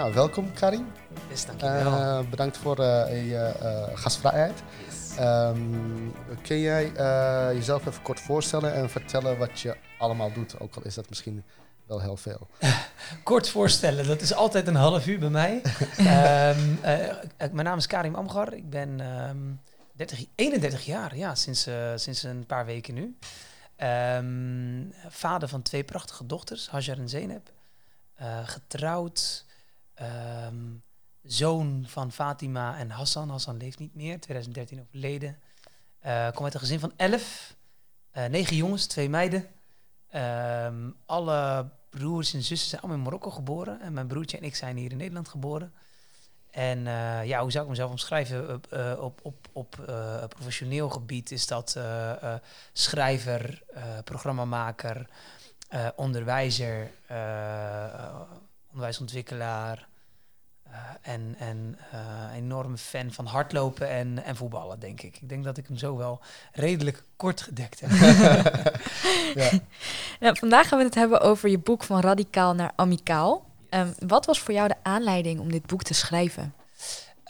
Nou, welkom Karim. Yes, dankjewel. Uh, bedankt voor uh, je uh, gastvrijheid. Yes. Um, kun jij jezelf even kort voorstellen en vertellen wat je allemaal doet? Ook al is dat misschien wel heel veel. kort voorstellen, dat is altijd een half uur bij mij. um, mijn naam is Karim Amgar. Ik ben um, 30, 31 jaar, ja, sinds, sinds een paar weken nu. Um, vader van twee prachtige dochters, Hajar en Zeynep. Getrouwd. Um, zoon van Fatima en Hassan. Hassan leeft niet meer, 2013 overleden. Uh, kom uit een gezin van elf. Uh, negen jongens, twee meiden. Um, alle broers en zussen zijn allemaal in Marokko geboren. En mijn broertje en ik zijn hier in Nederland geboren. En uh, ja, hoe zou ik mezelf omschrijven? Op op, op uh, professioneel gebied is dat schrijver, programmamaker, onderwijzer, onderwijsontwikkelaar. En en enorme fan van hardlopen en, en voetballen, denk ik. Ik denk dat ik hem zo wel redelijk kort gedekt heb. ja. Nou, vandaag gaan we het hebben over je boek van radicaal naar amicaal. Um, wat was voor jou de aanleiding om dit boek te schrijven?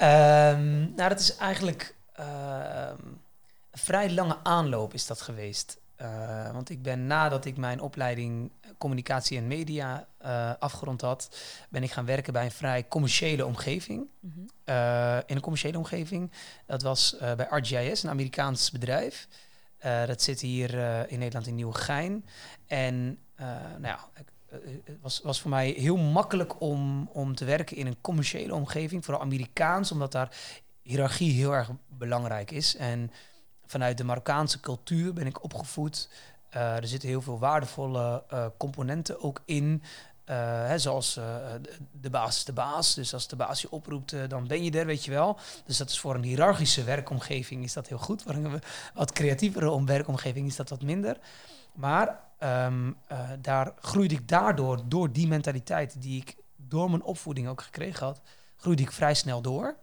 Um, nou, dat is eigenlijk uh, een vrij lange aanloop is dat geweest. Uh, want ik ben nadat ik mijn opleiding communicatie en media uh, afgerond had, ben ik gaan werken bij een vrij commerciële omgeving. Mm -hmm. in een commerciële omgeving. Dat was bij RGIS, een Amerikaans bedrijf. dat zit hier in Nederland in Nieuwegein. En nou ja, het eh, was, was voor mij heel makkelijk om, om te werken in een commerciële omgeving, vooral Amerikaans, omdat daar hiërarchie heel erg belangrijk is. En vanuit de Marokkaanse cultuur ben ik opgevoed. Uh, er zitten heel veel waardevolle uh, componenten ook in. Uh, hè, zoals de baas is de baas. Dus als de baas je oproept, dan ben je er, weet je wel. Dus dat is voor een hiërarchische werkomgeving is dat heel goed. Voor een wat creatievere werkomgeving is dat wat minder. Maar uh, daar groeide ik daardoor, door die mentaliteit die ik door mijn opvoeding ook gekregen had, groeide ik vrij snel door.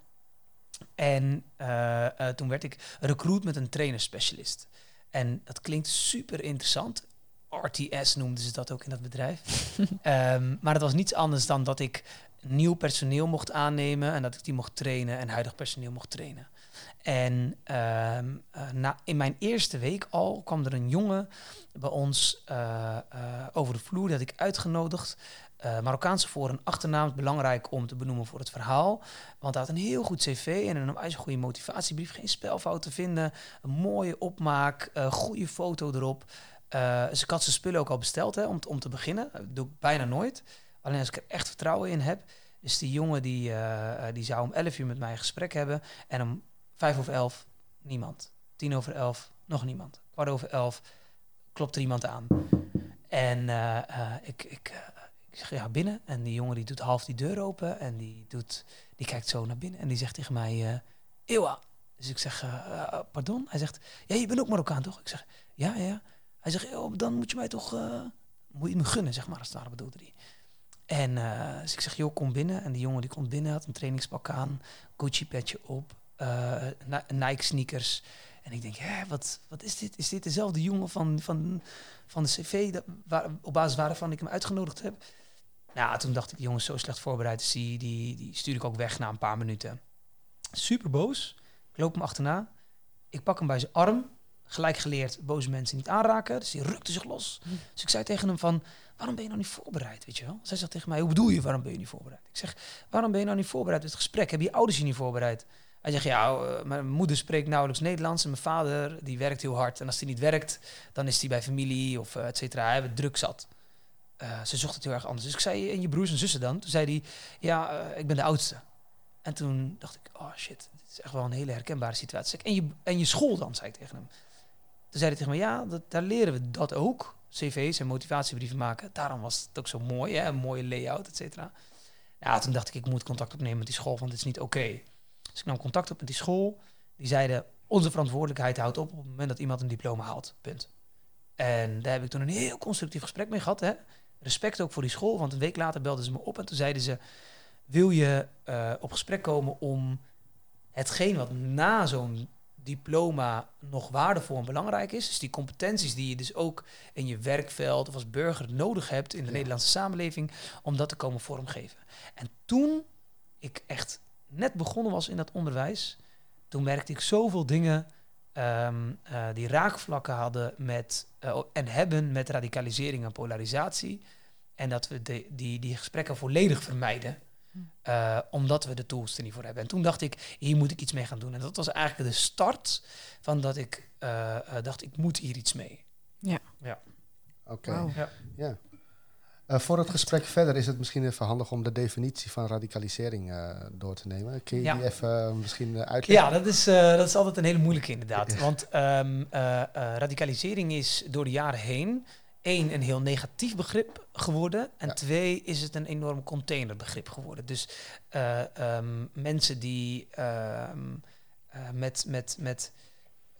En uh, uh, toen werd ik recruit met een trainerspecialist. En dat klinkt super interessant. RTS noemden ze dat ook in dat bedrijf. um, maar het was niets anders dan dat ik nieuw personeel mocht aannemen en dat ik die mocht trainen en huidig personeel mocht trainen. En uh, uh, na, in mijn eerste week al kwam er een jongen bij ons uh, over de vloer, dat ik uitgenodigd. Marokkaanse voor- en achternaam is belangrijk om te benoemen voor het verhaal. Want hij had een heel goed cv en een wijze goede motivatiebrief. Geen spelfout te vinden, een mooie opmaak, goede foto erop. dus ik had zijn spullen ook al besteld hè, om, om te beginnen. Dat doe ik bijna nooit. Alleen als ik er echt vertrouwen in heb. Dus die jongen die, die zou om 11 uur met mij een gesprek hebben. En om Vijf over elf, niemand. Tien over elf, nog niemand. Kwart over elf, klopt er iemand aan. En uh, uh, ik, ik, uh, ik zeg ja, binnen. En die jongen die doet half die deur open. En die, doet, die kijkt zo naar binnen. En die zegt tegen mij, Ewa. Dus ik zeg, pardon? Hij zegt, ja, je bent ook Marokkaan, toch? Ik zeg, ja, ja. Hij zegt, dan moet je mij toch, moet je me gunnen, zeg maar. Als het ware bedoelde hij. En dus ik zeg, joh, kom binnen. En die jongen die komt binnen, had een trainingspak aan, Gucci-petje op uh, Nike sneakers. En ik denk, hè, wat, wat is dit? Is dit dezelfde jongen van, van, van de cv dat, waar, op basis waarvan ik hem uitgenodigd heb? Nou, toen dacht ik, jongens, zo slecht voorbereid is die, die, die stuur ik ook weg na een paar minuten. Super boos. Ik loop hem achterna. Ik pak hem bij zijn arm. Gelijk geleerd, boze mensen niet aanraken. Dus die rukte zich los. Hm. Dus ik zei tegen hem van, waarom ben je nou niet voorbereid, weet je wel? Zij zegt tegen mij, hoe bedoel je, waarom ben je niet voorbereid? Ik zeg, waarom ben je nou niet voorbereid op het gesprek? Heb je ouders je niet voorbereid? Hij zegt, ja, uh, mijn moeder spreekt nauwelijks Nederlands en mijn vader die werkt heel hard. En als hij niet werkt, dan is hij bij familie of uh, et cetera. Hij heeft druk zat. Uh, ze zocht het heel erg anders. Dus ik zei, en je broers en zussen dan? Toen zei hij, ja, ik ben de oudste. En toen dacht ik, oh shit, dit is echt wel een hele herkenbare situatie. En je, en je school dan, zei ik tegen hem. Toen zei hij tegen me, ja, dat, daar leren we dat ook. CV's en motivatiebrieven maken. Daarom was het ook zo mooi, hè? een mooie layout, et cetera. Ja, toen dacht ik, ik moet contact opnemen met die school, want het is niet oké. Dus ik nam contact op met die school. Die zeiden, onze verantwoordelijkheid houdt op op het moment dat iemand een diploma haalt. Punt. En daar heb ik toen een heel constructief gesprek mee gehad. Hè. Respect ook voor die school, want een week later belden ze me op en toen zeiden ze, wil je uh, op gesprek komen om hetgeen wat na zo'n diploma nog waardevol en belangrijk is. Dus die competenties die je dus ook in je werkveld of als burger nodig hebt in de Nederlandse samenleving, om dat te komen vormgeven. En toen ik echt net begonnen was in dat onderwijs, toen merkte ik zoveel dingen ehm, eh, die raakvlakken hadden met eh, en hebben met radicalisering en polarisatie. En dat we de, die, die gesprekken volledig vermijden. Uh, omdat we de tools er niet voor hebben. En toen dacht ik, hier moet ik iets mee gaan doen. En dat was eigenlijk de start van dat ik uh, dacht, ik moet hier iets mee. Ja. ja. Oké. Okay. Ja. ja. Uh, voor het gesprek verder is het misschien even handig om de definitie van radicalisering door te nemen. Kun je ja. die even misschien uitleggen? Ja, dat is, dat is altijd een hele moeilijke inderdaad. Want um, radicalisering is door de jaren heen één, een heel negatief begrip geworden. En twee, is het een enorm containerbegrip geworden. Dus uh, um, mensen die uh, uh, met, met, met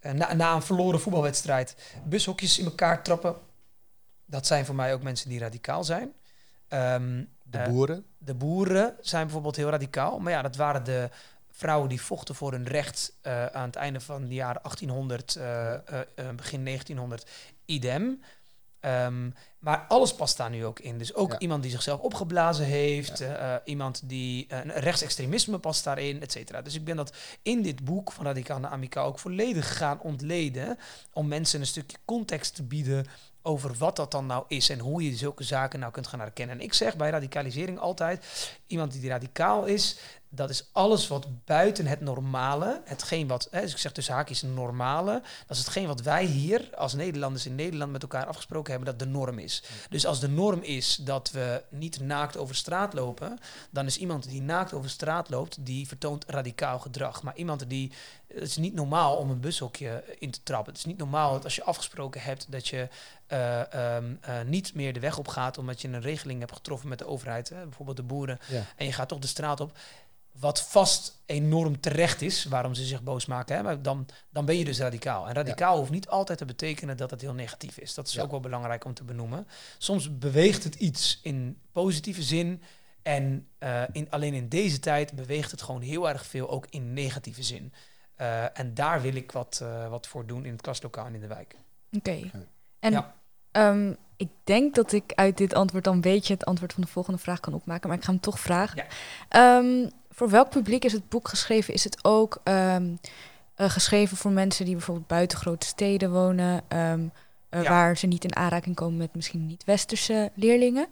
na, na, een verloren voetbalwedstrijd bushokjes in elkaar trappen. Dat zijn voor mij ook mensen die radicaal zijn. Um, de boeren? de boeren zijn bijvoorbeeld heel radicaal. Maar ja, dat waren de vrouwen die vochten voor hun recht aan het einde van de jaren 1800, begin 1900, idem. Um, maar alles past daar nu ook in. Dus ook iemand die zichzelf opgeblazen heeft, ja. uh, iemand die uh, rechtsextremisme past daarin, et cetera. Dus ik ben dat in dit boek van Radicaal naar Amica ook volledig gaan ontleden. Om mensen een stukje context te bieden over wat dat dan nou is en hoe je zulke zaken nou kunt gaan herkennen. En ik zeg bij radicalisering altijd, iemand die radicaal is, dat is alles wat buiten het normale, hetgeen wat, hè, dus ik zeg tussen haakjes normale, dat is hetgeen wat wij hier als Nederlanders in Nederland met elkaar afgesproken hebben dat de norm is. Dus als de norm is dat we niet naakt over straat lopen, dan is iemand die naakt over straat loopt, die vertoont radicaal gedrag. Maar iemand die, het is niet normaal om een bushokje in te trappen. Het is niet normaal dat als je afgesproken hebt dat je uh, um, uh, niet meer de weg op gaat omdat je een regeling hebt getroffen met de overheid, hè, bijvoorbeeld de boeren, ja. en je gaat toch de straat op wat vast enorm terecht is, waarom ze zich boos maken, hè, maar dan, dan ben je dus radicaal. En radicaal ja. hoeft niet altijd te betekenen dat het heel negatief is. Dat is ja. ook wel belangrijk om te benoemen. Soms beweegt het iets in positieve zin. En uh, in, alleen in deze tijd beweegt het gewoon heel erg veel ook in negatieve zin. Uh, en daar wil ik wat, uh, wat voor doen in het klaslokaal en in de wijk. Oké. Okay. En ja. um, ik denk dat ik uit dit antwoord dan een beetje het antwoord van de volgende vraag kan opmaken, maar ik ga hem toch vragen. Ja. Um, voor welk publiek is het boek geschreven? Is het ook um, uh, geschreven voor mensen die bijvoorbeeld buiten grote steden wonen, um, uh, ja. waar ze niet in aanraking komen met misschien niet-westerse leerlingen?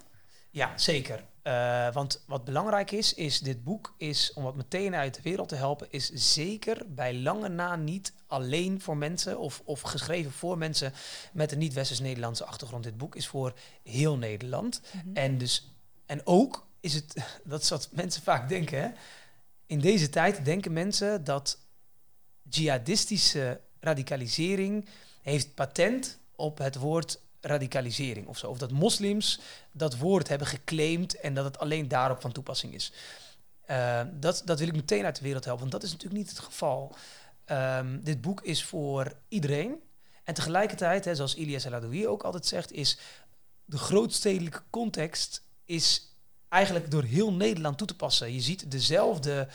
Ja, zeker. Uh, want wat belangrijk is, is dit boek is, om wat meteen uit de wereld te helpen, is zeker bij lange na niet alleen voor mensen of, of geschreven voor mensen met een niet-westers-Nederlandse achtergrond. Dit boek is voor heel Nederland. Mm -hmm. En dus en ook is het, dat is wat mensen vaak denken. Hè? In deze tijd denken mensen dat jihadistische radicalisering heeft patent op het woord radicalisering of zo. Of dat moslims dat woord hebben geclaimd en dat het alleen daarop van toepassing is. Uh, dat, dat wil ik meteen uit de wereld helpen, want dat is natuurlijk niet het geval. Um, dit boek is voor iedereen. En tegelijkertijd, hè, zoals Ilias El ook altijd zegt, is de grootstedelijke context is eigenlijk door heel Nederland toe te passen. Je ziet dezelfde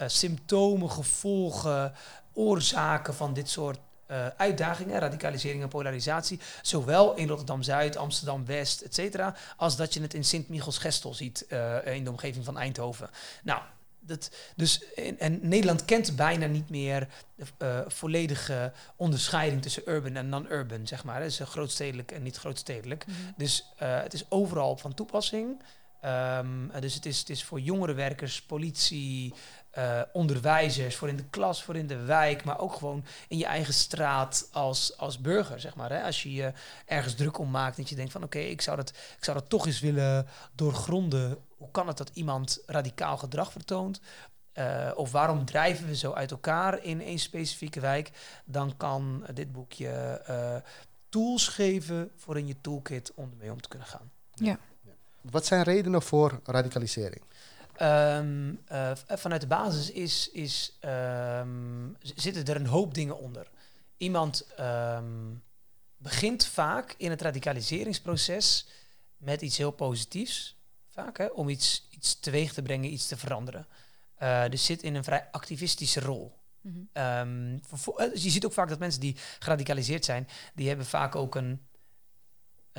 uh, symptomen, gevolgen, oorzaken van dit soort uh, uitdagingen, radicalisering en polarisatie, zowel in Rotterdam-Zuid, Amsterdam-West, et cetera, als dat je het in Sint-Michels-Gestel ziet uh, in de omgeving van Eindhoven. Nou, dat, dus in, en Nederland kent bijna niet meer de uh, volledige onderscheiding tussen urban en non-urban, zeg maar. Dus grootstedelijk en niet grootstedelijk. Mm -hmm. Dus het is overal van toepassing. Um, dus het is, het is voor jongere werkers, politie, uh, onderwijzers, voor in de klas, voor in de wijk, maar ook gewoon in je eigen straat als, als burger, zeg maar. Hè? Als je je ergens druk om maakt, dat je denkt van oké, ik, zou dat, ik zou toch eens willen doorgronden. Hoe kan het dat iemand radicaal gedrag vertoont? Uh, of waarom drijven we zo uit elkaar in één specifieke wijk? Dan kan dit boekje uh, tools geven voor in je toolkit om ermee om te kunnen gaan. Ja. Wat zijn redenen voor radicalisering? Um, uh, vanuit de basis is, is, um, zitten er een hoop dingen onder. Iemand um, begint vaak in het radicaliseringsproces met iets heel positiefs, vaak, hè, om iets, iets teweeg te brengen, iets te veranderen. Uh, dus zit in een vrij activistische rol. Mhm. Ehm, dus je ziet ook vaak dat mensen die geradicaliseerd zijn, die hebben vaak ook een,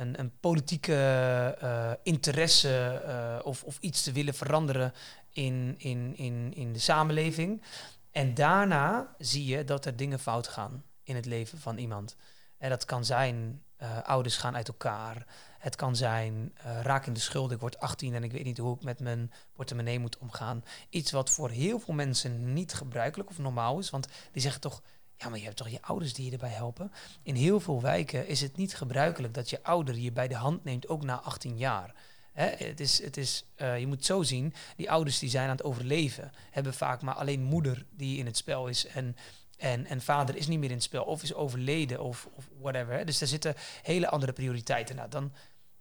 een, een politieke uh, interesse uh, of, of iets te willen veranderen in, in, in, in de samenleving. En daarna zie je dat er dingen fout gaan in het leven van iemand. En dat kan zijn, uh, ouders gaan uit elkaar. Het kan zijn, raak in de schuld, ik word 18 en ik weet niet hoe ik met mijn portemonnee moet omgaan. Iets wat voor heel veel mensen niet gebruikelijk of normaal is. Want die zeggen toch, ja, maar je hebt toch je ouders die je erbij helpen. In heel veel wijken is het niet gebruikelijk dat je ouder je bij de hand neemt, ook na 18 jaar. het is, het is, uh, je moet zo zien, die ouders die zijn aan het overleven, hebben vaak maar alleen moeder die in het spel is. En en, en vader is niet meer in het spel of is overleden of, of whatever. Hè. Dus daar zitten hele andere prioriteiten. Nou, dan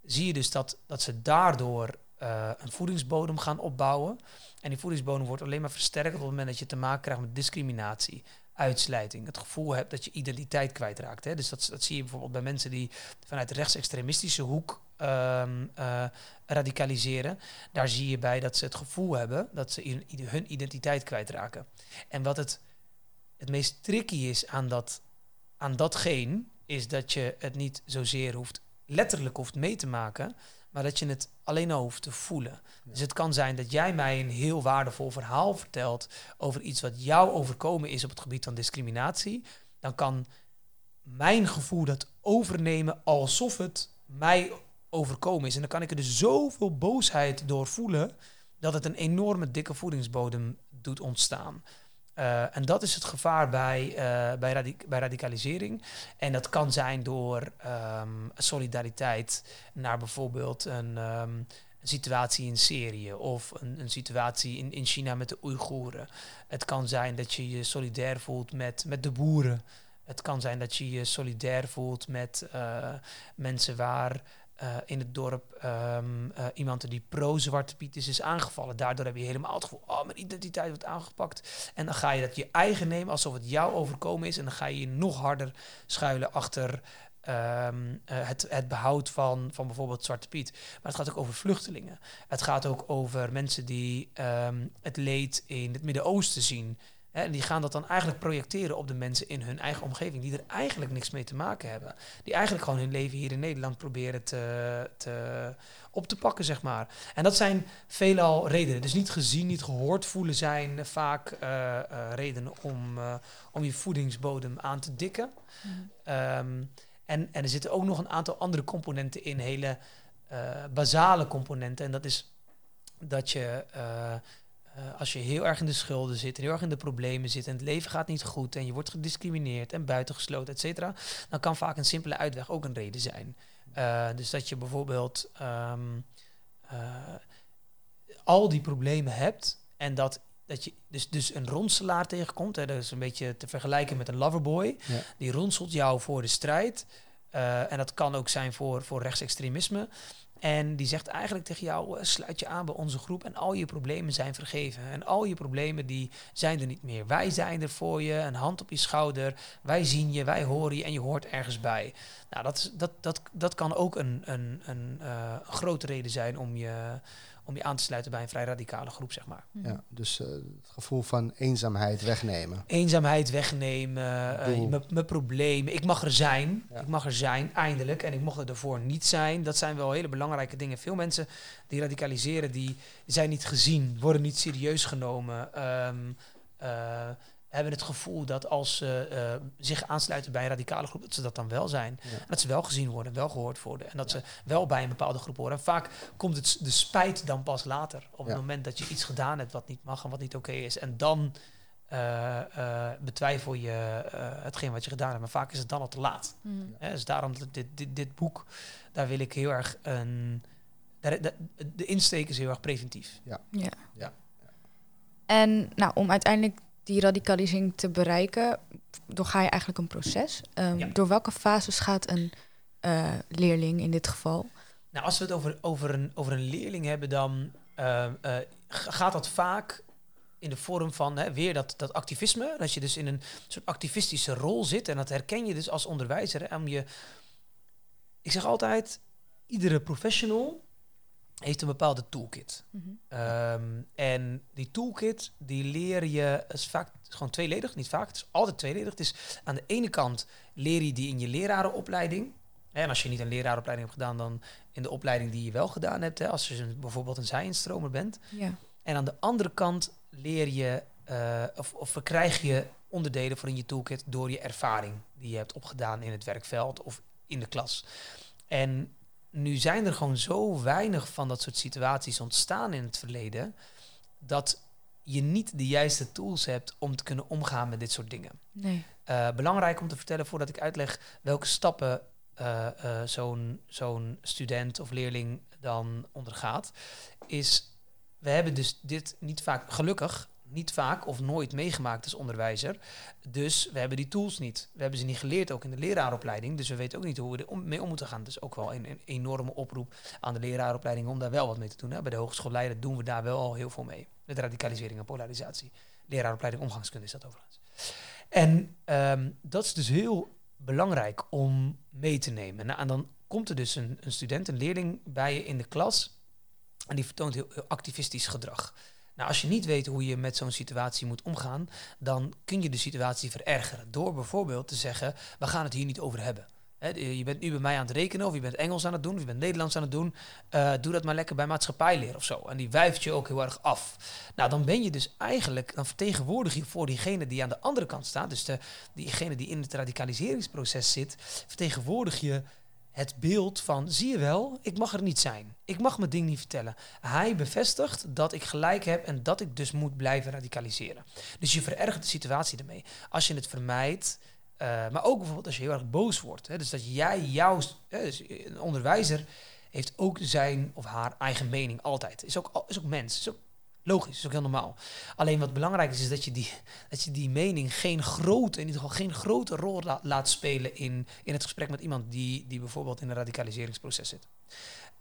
zie je dus dat, dat ze daardoor uh, een voedingsbodem gaan opbouwen. En die voedingsbodem wordt alleen maar versterkt op het moment dat je te maken krijgt met discriminatie, uitsluiting. Het gevoel hebt dat je identiteit kwijtraakt. Hè. Dus dat, dat zie je bijvoorbeeld bij mensen die vanuit de rechtsextremistische hoek um, uh, radicaliseren. Daar zie je bij dat ze het gevoel hebben dat ze hun identiteit kwijtraken. En wat het het meest tricky is aan, dat, aan datgene, is dat je het niet zozeer hoeft, letterlijk hoeft mee te maken, maar dat je het alleen al hoeft te voelen. Dus het kan zijn dat jij mij een heel waardevol verhaal vertelt over iets wat jou overkomen is op het gebied van discriminatie. Dan kan mijn gevoel dat overnemen alsof het mij overkomen is. En dan kan ik er dus zoveel boosheid door voelen dat het een enorme dikke voedingsbodem doet ontstaan. Uh, en dat is het gevaar bij, uh, bij, bij, radicalisering. En dat kan zijn door um, solidariteit naar bijvoorbeeld een, een, situatie in Syrië of een, een, situatie in, in China met de Oeigoeren. Het kan zijn dat je je solidair voelt met, met de boeren. Het kan zijn dat je je solidair voelt met uh, mensen waar uh, in het dorp um, iemand die pro-Zwarte Piet is, is aangevallen. Daardoor heb je helemaal het gevoel, oh, mijn identiteit wordt aangepakt. En dan ga je dat je eigen nemen alsof het jou overkomen is. En dan ga je je nog harder schuilen achter um, uh, het, het behoud van, van bijvoorbeeld Zwarte Piet. Maar het gaat ook over vluchtelingen. Het gaat ook over mensen die um, het leed in het Midden-Oosten zien. En die gaan dat dan eigenlijk projecteren op de mensen in hun eigen omgeving, die er eigenlijk niks mee te maken hebben. Die eigenlijk gewoon hun leven hier in Nederland proberen te, te, op te pakken, zeg maar. En dat zijn veelal redenen. Dus niet gezien, niet gehoord voelen zijn vaak uh, uh, redenen om, uh, om je voedingsbodem aan te dikken. Mm. Um, en, en er zitten ook nog een aantal andere componenten in, hele basale componenten. En dat is dat je uh, als je heel erg in de schulden zit en heel erg in de problemen zit en het leven gaat niet goed en je wordt gediscrimineerd en buitengesloten, et cetera, dan kan vaak een simpele uitweg ook een reden zijn. Uh, dus dat je bijvoorbeeld um, uh, al die problemen hebt en dat, dat je dus, dus een ronselaar tegenkomt. Hè, dat is een beetje te vergelijken met een loverboy. Ja. Die ronselt jou voor de strijd. En dat kan ook zijn voor, voor rechtsextremisme. En die zegt eigenlijk tegen jou, eh, sluit je aan bij onze groep en al je problemen zijn vergeven. En al je problemen die zijn er niet meer. Wij zijn er voor je, een hand op je schouder. Wij zien je, wij horen je en je hoort ergens bij. Nou, dat, dat, dat, dat kan ook een, een, een, uh, grote reden zijn om je, om je aan te sluiten bij een vrij radicale groep, zeg maar. Ja, dus uh, het gevoel van eenzaamheid wegnemen. Eenzaamheid wegnemen, uh, mijn problemen. Ik mag er zijn, ja. ik mag er zijn, eindelijk. En ik mocht er ervoor niet zijn. Dat zijn wel hele belangrijke dingen. Veel mensen die radicaliseren, die zijn niet gezien, worden niet serieus genomen. Um, uh, hebben het gevoel dat als ze uh, zich aansluiten bij een radicale groep, dat ze dat dan wel zijn. Ja. Dat ze wel gezien worden, wel gehoord worden. En dat ja. ze wel bij een bepaalde groep horen. En vaak komt het de spijt dan pas later. Op het moment dat je iets gedaan hebt wat niet mag en wat niet oké okay is. En dan uh, uh, betwijfel je hetgeen wat je gedaan hebt. Maar vaak is het dan al te laat. Mm. dus daarom dit, dit, dit, boek, daar wil ik heel erg een. De, de, de insteek is heel erg preventief. Ja. ja. ja. En nou, om uiteindelijk die radicalisering te bereiken, doorga je eigenlijk een proces. Um, ja. Door welke fases gaat een uh, leerling in dit geval? Nou, als we het over, over, een, over een leerling hebben, dan uh, uh, gaat dat vaak in de vorm van hè, weer dat, dat activisme. Dat je dus in een soort activistische rol zit. En dat herken je dus als onderwijzer. Hè, om je, ik zeg altijd, iedere professional heeft een bepaalde toolkit. Mhm. Ehm, en die toolkit, die leer je, is vaak gewoon tweeledig, niet vaak, het is altijd tweeledig. Het is aan de ene kant leer je die in je lerarenopleiding. En als je niet een leraaropleiding hebt gedaan, dan in de opleiding die je wel gedaan hebt. Hè, als je bijvoorbeeld een zijinstromer bent. Ja. En aan de andere kant leer je, uh, of, of verkrijg je onderdelen voor in je toolkit door je ervaring die je hebt opgedaan in het werkveld of in de klas. En nu zijn er gewoon zo weinig van dat soort situaties ontstaan in het verleden, dat je niet de juiste tools hebt om te kunnen omgaan met dit soort dingen. Nee. Uh, belangrijk om te vertellen voordat ik uitleg welke stappen uh, uh, zo'n zo'n student of leerling dan ondergaat, is we hebben dus dit niet vaak, gelukkig, niet vaak of nooit meegemaakt als onderwijzer. Dus we hebben die tools niet. We hebben ze niet geleerd, ook in de leraaropleiding. Dus we weten ook niet hoe we er mee om moeten gaan. Dus ook wel een, enorme oproep aan de leraaropleiding om daar wel wat mee te doen. Hè. Bij de hogeschoolleider doen we daar wel al heel veel mee. Met radicalisering en polarisatie. Leraaropleiding omgangskunde is dat overigens. En um, dat is dus heel belangrijk om mee te nemen. Nou, en dan komt er dus een, een student, een leerling bij je in de klas. En die vertoont heel activistisch gedrag. Nou, als je niet weet hoe je met zo'n situatie moet omgaan, dan kun je de situatie verergeren. Door bijvoorbeeld te zeggen, we gaan het hier niet over hebben. je bent nu bij mij aan het rekenen, of je bent Engels aan het doen, of je bent Nederlands aan het doen. Uh, doe dat maar lekker bij maatschappijleer of zo. En die wijft je ook heel erg af. Nou, dan ben je dus eigenlijk, dan vertegenwoordig je voor diegene die aan de andere kant staat, dus de, diegene die in het radicaliseringsproces zit, vertegenwoordig je het beeld van, zie je wel, ik mag er niet zijn. Ik mag mijn ding niet vertellen. Hij bevestigt dat ik gelijk heb en dat ik dus moet blijven radicaliseren. Dus je verergert de situatie ermee. Als je het vermijdt, uh, maar ook bijvoorbeeld als je heel erg boos wordt. Hè, dus dat jij, jouw, dus een onderwijzer heeft ook zijn of haar eigen mening altijd. Is ook, is ook mens, is ook Logisch, is ook heel normaal. Alleen wat belangrijk is, is dat je die, dat je die mening geen grote, in ieder geval geen grote rol laat spelen in, in het gesprek met iemand die, die bijvoorbeeld in een radicaliseringsproces zit.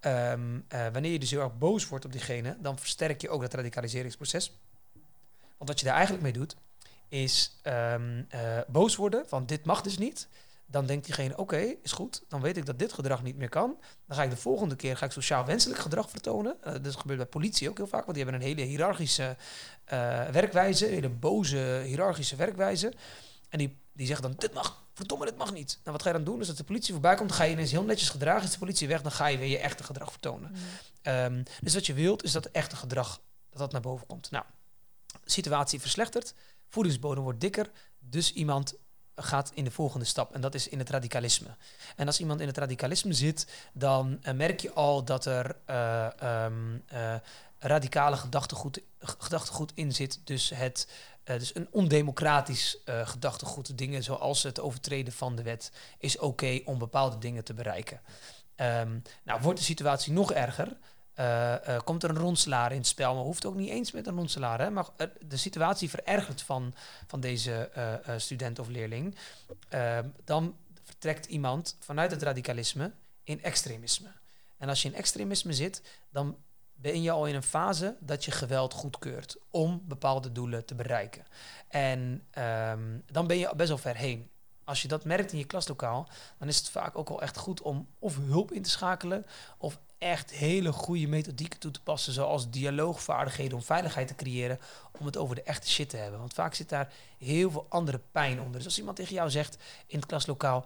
Um, wanneer je dus heel erg boos wordt op diegene, dan versterk je ook dat radicaliseringsproces. Want wat je daar eigenlijk mee doet, is um, uh, boos worden van dit mag dus niet dan denkt diegene, oké, is goed. Dan weet ik dat dit gedrag niet meer kan. Dan ga ik de volgende keer ga ik sociaal wenselijk gedrag vertonen. Uh, dat gebeurt bij politie ook heel vaak, want die hebben een hele hiërarchische uh, werkwijze, een hele boze hiërarchische werkwijze. En die, die zeggen dan, dit mag, verdomme, dit mag niet. Nou, wat ga je dan doen? Dus als de politie voorbij komt, ga je ineens heel netjes gedragen. Is de politie weg, dan ga je weer je echte gedrag vertonen. Mm. Um, dus wat je wilt, is dat echte gedrag, dat dat naar boven komt. Nou, situatie verslechtert, voedingsbodem wordt dikker, dus iemand gaat in de volgende stap. En dat is in het radicalisme. En als iemand in het radicalisme zit, dan uh, merk je al dat er uh, um, uh, radicale gedachtegoed, gedachtegoed in zit. Dus, het, dus een ondemocratisch gedachtegoed. Dingen zoals het overtreden van de wet is oké om bepaalde dingen te bereiken. Um, nou, wordt de situatie nog erger, uh, uh, komt er een ronselaar in het spel, maar hoeft ook niet eens met een ronselaar. Hè? Maar de situatie verergert van, van deze student of leerling. Ehm, dan vertrekt iemand vanuit het radicalisme in extremisme. En als je in extremisme zit, dan ben je al in een fase dat je geweld goedkeurt om bepaalde doelen te bereiken. En um, dan ben je best wel ver heen. Als je dat merkt in je klaslokaal, dan is het vaak ook wel echt goed om of hulp in te schakelen of echt hele goede methodieken toe te passen, zoals dialoogvaardigheden om veiligheid te creëren, om het over de echte shit te hebben. Want vaak zit daar heel veel andere pijn onder. Dus als iemand tegen jou zegt in het klaslokaal,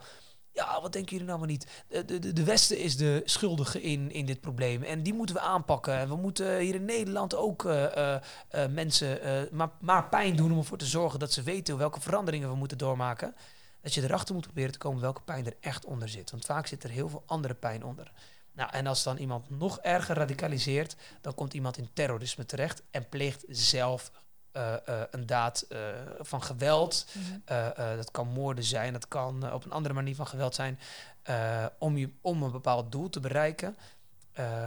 ja, wat denken jullie nou maar niet? De, de, de Westen is de schuldige in, in dit probleem. En die moeten we aanpakken. En we moeten hier in Nederland ook uh, uh, uh, mensen maar, maar pijn doen om ervoor te zorgen dat ze weten welke veranderingen we moeten doormaken. Dat je erachter moet proberen te komen welke pijn er echt onder zit. Want vaak zit er heel veel andere pijn onder. Nou, en als dan iemand nog erger radicaliseert, dan komt iemand in terrorisme terecht en pleegt zelf uh, uh, een daad uh, van geweld. Mhm. dat kan moorden zijn, dat kan op een andere manier van geweld zijn. om, je, om een bepaald doel te bereiken,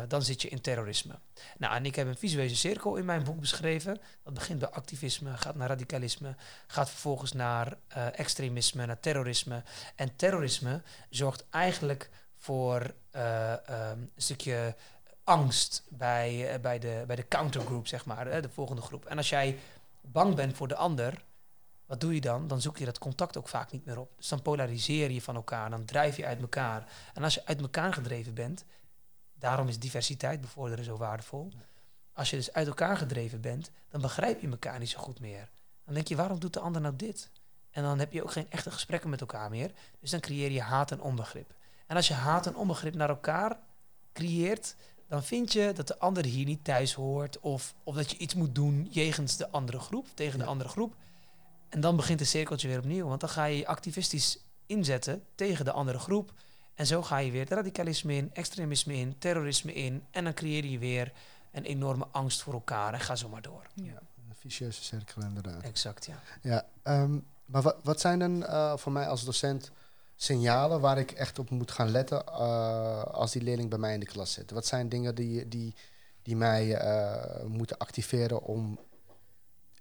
dan zit je in terrorisme. Nou, en ik heb een visuele cirkel in mijn boek beschreven. Dat begint bij activisme, gaat naar radicalisme, gaat vervolgens naar extremisme, naar terrorisme. En terrorisme zorgt eigenlijk voor uh, um, een stukje angst bij, bij, de, bij de countergroep, zeg maar, de volgende groep. En als jij bang bent voor de ander, wat doe je dan? Dan zoek je dat contact ook vaak niet meer op. Dus dan polariseer je van elkaar, dan drijf je uit elkaar. En als je uit elkaar gedreven bent, Daarom is diversiteit bevorderen zo waardevol. Als je dus uit elkaar gedreven bent, dan begrijp je elkaar niet zo goed meer. Dan denk je, waarom doet de ander nou dit? En dan heb je ook geen echte gesprekken met elkaar meer. Dus dan creëer je haat en onbegrip. En als je haat en onbegrip naar elkaar creëert, dan vind je dat de ander hier niet thuis hoort. Of, of dat je iets moet doen jegens de andere groep, tegen de andere groep. En dan begint het cirkeltje weer opnieuw. Want dan ga je je activistisch inzetten tegen de andere groep. En zo ga je weer radicalisme in, extremisme in, terrorisme in. En dan creëer je weer een enorme angst voor elkaar. En ga zo maar door. Ja, een vicieuze cirkel inderdaad. Exact, ja. Ja, ehm, maar wat, wat zijn dan uh, voor mij als docent signalen waar ik echt op moet gaan letten uh, als die leerling bij mij in de klas zit? Wat zijn dingen die, die, die mij uh, moeten activeren om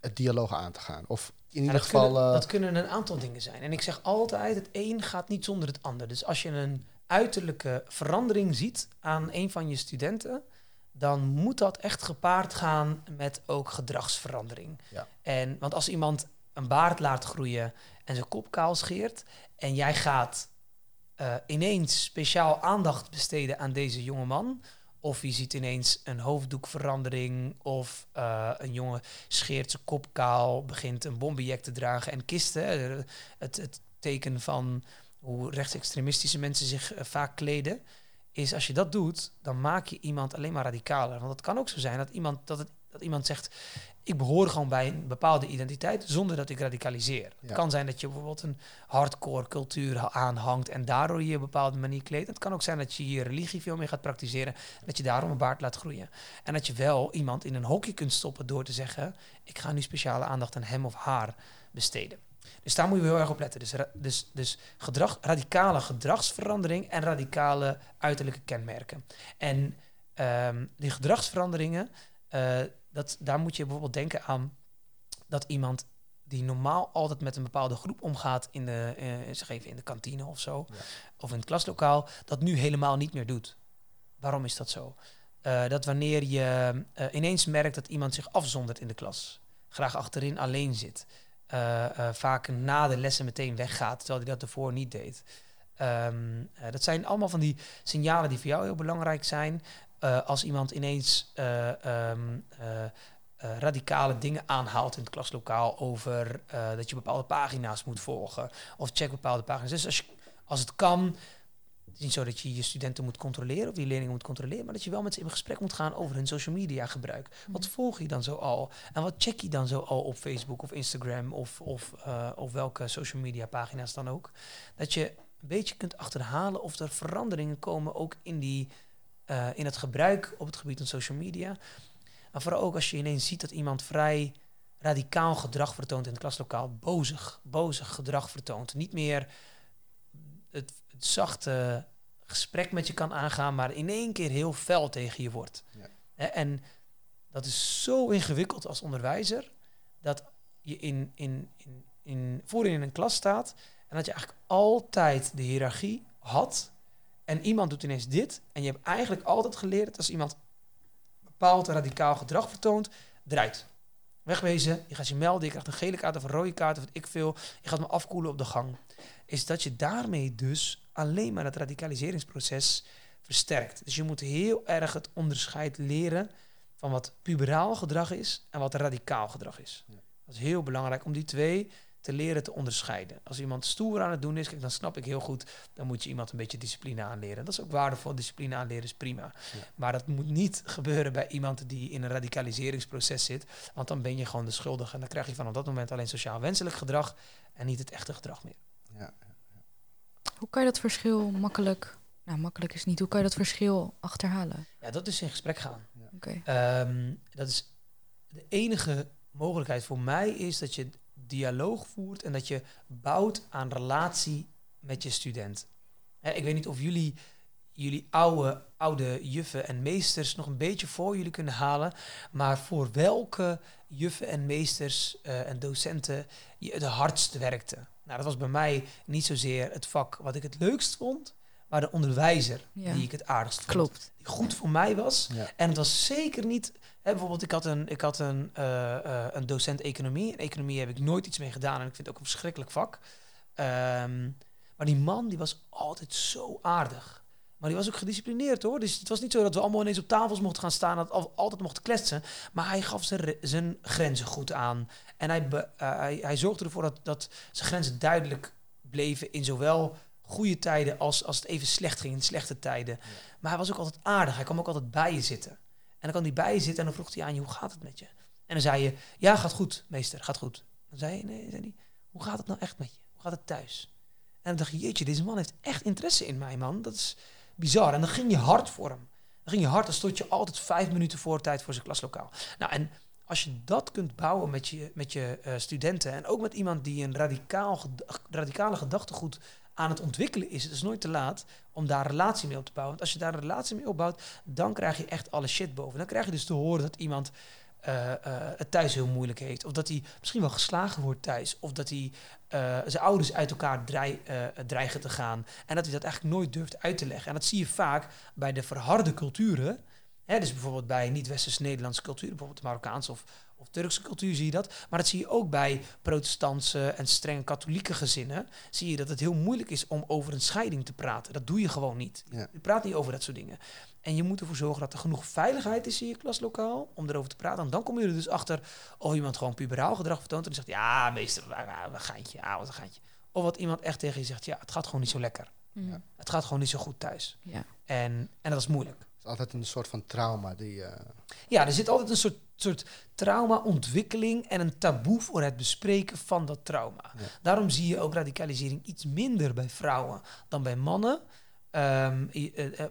het dialoog aan te gaan? Of in ieder dat geval. Kunnen, dat kunnen een aantal dingen zijn. En ik zeg altijd: het een gaat niet zonder het ander. Dus als je een uiterlijke verandering ziet aan een van je studenten, dan moet dat echt gepaard gaan met ook gedragsverandering. Ja. En, want als iemand een baard laat groeien en zijn kop kaal scheert en jij gaat uh, ineens speciaal aandacht besteden aan deze jonge man, of je ziet ineens een hoofddoekverandering, of uh, een jongen scheert zijn kop kaal, begint een bombejek te dragen en kisten, het, het teken van hoe rechtsextremistische mensen zich uh, vaak kleden is als je dat doet, dan maak je iemand alleen maar radicaler. Want het kan ook zo zijn dat iemand, dat het, dat iemand zegt, ik behoor gewoon bij een bepaalde identiteit zonder dat ik radicaliseer. Het kan zijn dat je bijvoorbeeld een hardcore cultuur aanhangt en daardoor je een bepaalde manier kleedt. Het kan ook zijn dat je je religie veel meer gaat praktiseren en dat je daarom een baard laat groeien. En dat je wel iemand in een hokje kunt stoppen door te zeggen, ik ga nu speciale aandacht aan hem of haar besteden. Dus daar moet je heel erg op letten. Dus, dus, dus gedrag, radicale gedragsverandering en radicale uiterlijke kenmerken. En um, die gedragsveranderingen, uh, dat, daar moet je bijvoorbeeld denken aan dat iemand die normaal altijd met een bepaalde groep omgaat in de, uh, zeg even in de kantine of zo, of in het klaslokaal, dat nu helemaal niet meer doet. Waarom is dat zo? Uh, dat wanneer je ineens merkt dat iemand zich afzondert in de klas, graag achterin alleen zit, vaak na de lessen meteen weggaat, terwijl hij dat ervoor niet deed. Um, uh, dat zijn allemaal van die signalen die voor jou heel belangrijk zijn. Als iemand ineens um, radicale dingen aanhaalt in het klaslokaal over dat je bepaalde pagina's moet volgen of check bepaalde pagina's. Dus als, je, als het kan, het is niet zo dat je je studenten moet controleren of die leerlingen moet controleren, maar dat je wel met ze in gesprek moet gaan over hun social media gebruik. Wat mhm. volg je dan zo al? En wat check je dan zo al op Facebook of Instagram of, of, uh, of welke social media pagina's dan ook? Dat je een beetje kunt achterhalen of er veranderingen komen ook in, die, uh, in het gebruik op het gebied van social media. Maar vooral ook als je ineens ziet dat iemand vrij radicaal gedrag vertoont in het klaslokaal, bozig, bozig gedrag vertoont. Niet meer het, het zachte gesprek met je kan aangaan, maar in één keer heel fel tegen je wordt. Ja. En dat is zo ingewikkeld als onderwijzer, dat je in, in, in, in, voorin in een klas staat en dat je eigenlijk altijd de hiërarchie had. En iemand doet ineens dit. En je hebt eigenlijk altijd geleerd dat als iemand bepaald radicaal gedrag vertoont, draait. Wegwezen, je gaat je melden, je krijgt een gele kaart of een rode kaart of wat ik veel. Je gaat me afkoelen op de gang is dat je daarmee dus alleen maar het radicaliseringsproces versterkt. Dus je moet heel erg het onderscheid leren van wat puberaal gedrag is en wat radicaal gedrag is. Ja. Dat is heel belangrijk om die twee te leren te onderscheiden. Als iemand stoer aan het doen is, kijk, dan snap ik heel goed, dan moet je iemand een beetje discipline aanleren. Dat is ook waardevol, discipline aanleren is prima. Maar dat moet niet gebeuren bij iemand die in een radicaliseringsproces zit, want dan ben je gewoon de schuldige en dan krijg je van op dat moment alleen sociaal wenselijk gedrag en niet het echte gedrag meer. Ja, hoe kan je dat verschil makkelijk, nou makkelijk is niet, hoe kan je dat verschil achterhalen? Ja, dat is in gesprek gaan. Ja. Okay. Um, dat is de enige mogelijkheid voor mij is dat je dialoog voert en dat je bouwt aan relatie met je student. Ik weet niet of jullie jullie oude, oude juffen en meesters nog een beetje voor jullie kunnen halen. Maar voor welke juffen en meesters uh, en docenten je het hardst werkte. Nou, dat was bij mij niet zozeer het vak wat ik het leukst vond, maar de onderwijzer die ik het aardigst vond. Klopt. Die goed voor mij was. En het was zeker niet. Hè, bijvoorbeeld, ik had een, ik had een, uh, uh, een docent economie. En economie heb ik nooit iets mee gedaan. En ik vind het ook een verschrikkelijk vak. Um, maar die man die was altijd zo aardig. Maar die was ook gedisciplineerd hoor. Dus het was niet zo dat we allemaal ineens op tafels mochten gaan staan. Dat we altijd mochten kletsen. Maar hij gaf zijn, zijn grenzen goed aan. En hij, uh, hij, hij zorgde ervoor dat, dat zijn grenzen duidelijk bleven in zowel goede tijden als, als het even slecht ging in slechte tijden. Maar hij was ook altijd aardig. Hij kwam ook altijd bij je zitten. En dan kwam hij bij je zitten en dan vroeg hij aan je, hoe gaat het met je? En dan zei je, ja, gaat goed, meester, gaat goed. Dan zei je, nee, zei hij, hoe gaat het nou echt met je? Hoe gaat het thuis? En dan dacht je, jeetje, deze man heeft echt interesse in mij, man. Dat is bizar. En dan ging je hard voor hem. Dan ging je hard, dan stond je altijd vijf minuten voor tijd voor zijn klaslokaal. Nou, en als je dat kunt bouwen met je, met je uh, studenten en ook met iemand die een radicaal, radicale gedachtegoed aan het ontwikkelen is, het is nooit te laat om daar een relatie mee op te bouwen. Want als je daar een relatie mee opbouwt, dan krijg je echt alle shit boven. Dan krijg je dus te horen dat iemand uh, uh, het thuis heel moeilijk heeft. Of dat hij misschien wel geslagen wordt thuis. Of dat hij uh, zijn ouders uit elkaar dreig, dreigen te gaan. En dat hij dat eigenlijk nooit durft uit te leggen. En dat zie je vaak bij de verharde culturen. Hè, dus bijvoorbeeld bij niet-westerse Nederlandse cultuur, bijvoorbeeld de Marokkaanse of, of Turkse cultuur zie je dat. Maar dat zie je ook bij protestantse en streng katholieke gezinnen. Zie je dat het heel moeilijk is om over een scheiding te praten. Dat doe je gewoon niet. Ja. Je praat niet over dat soort dingen. En je moet ervoor zorgen dat er genoeg veiligheid is in je klaslokaal om erover te praten. En dan kom je er dus achter of iemand gewoon puberaal gedrag vertoont. En dan zegt, ja meester, wat gaantje, ja, wat een gaantje. Of wat iemand echt tegen je zegt, ja, het gaat gewoon niet zo lekker. Ja. Het gaat gewoon niet zo goed thuis. Ja. En, en dat is moeilijk. Het is altijd een soort van trauma die... Uh... Ja, er zit altijd een soort, soort trauma-ontwikkeling en een taboe voor het bespreken van dat trauma. Daarom zie je ook radicalisering iets minder bij vrouwen dan bij mannen. Um,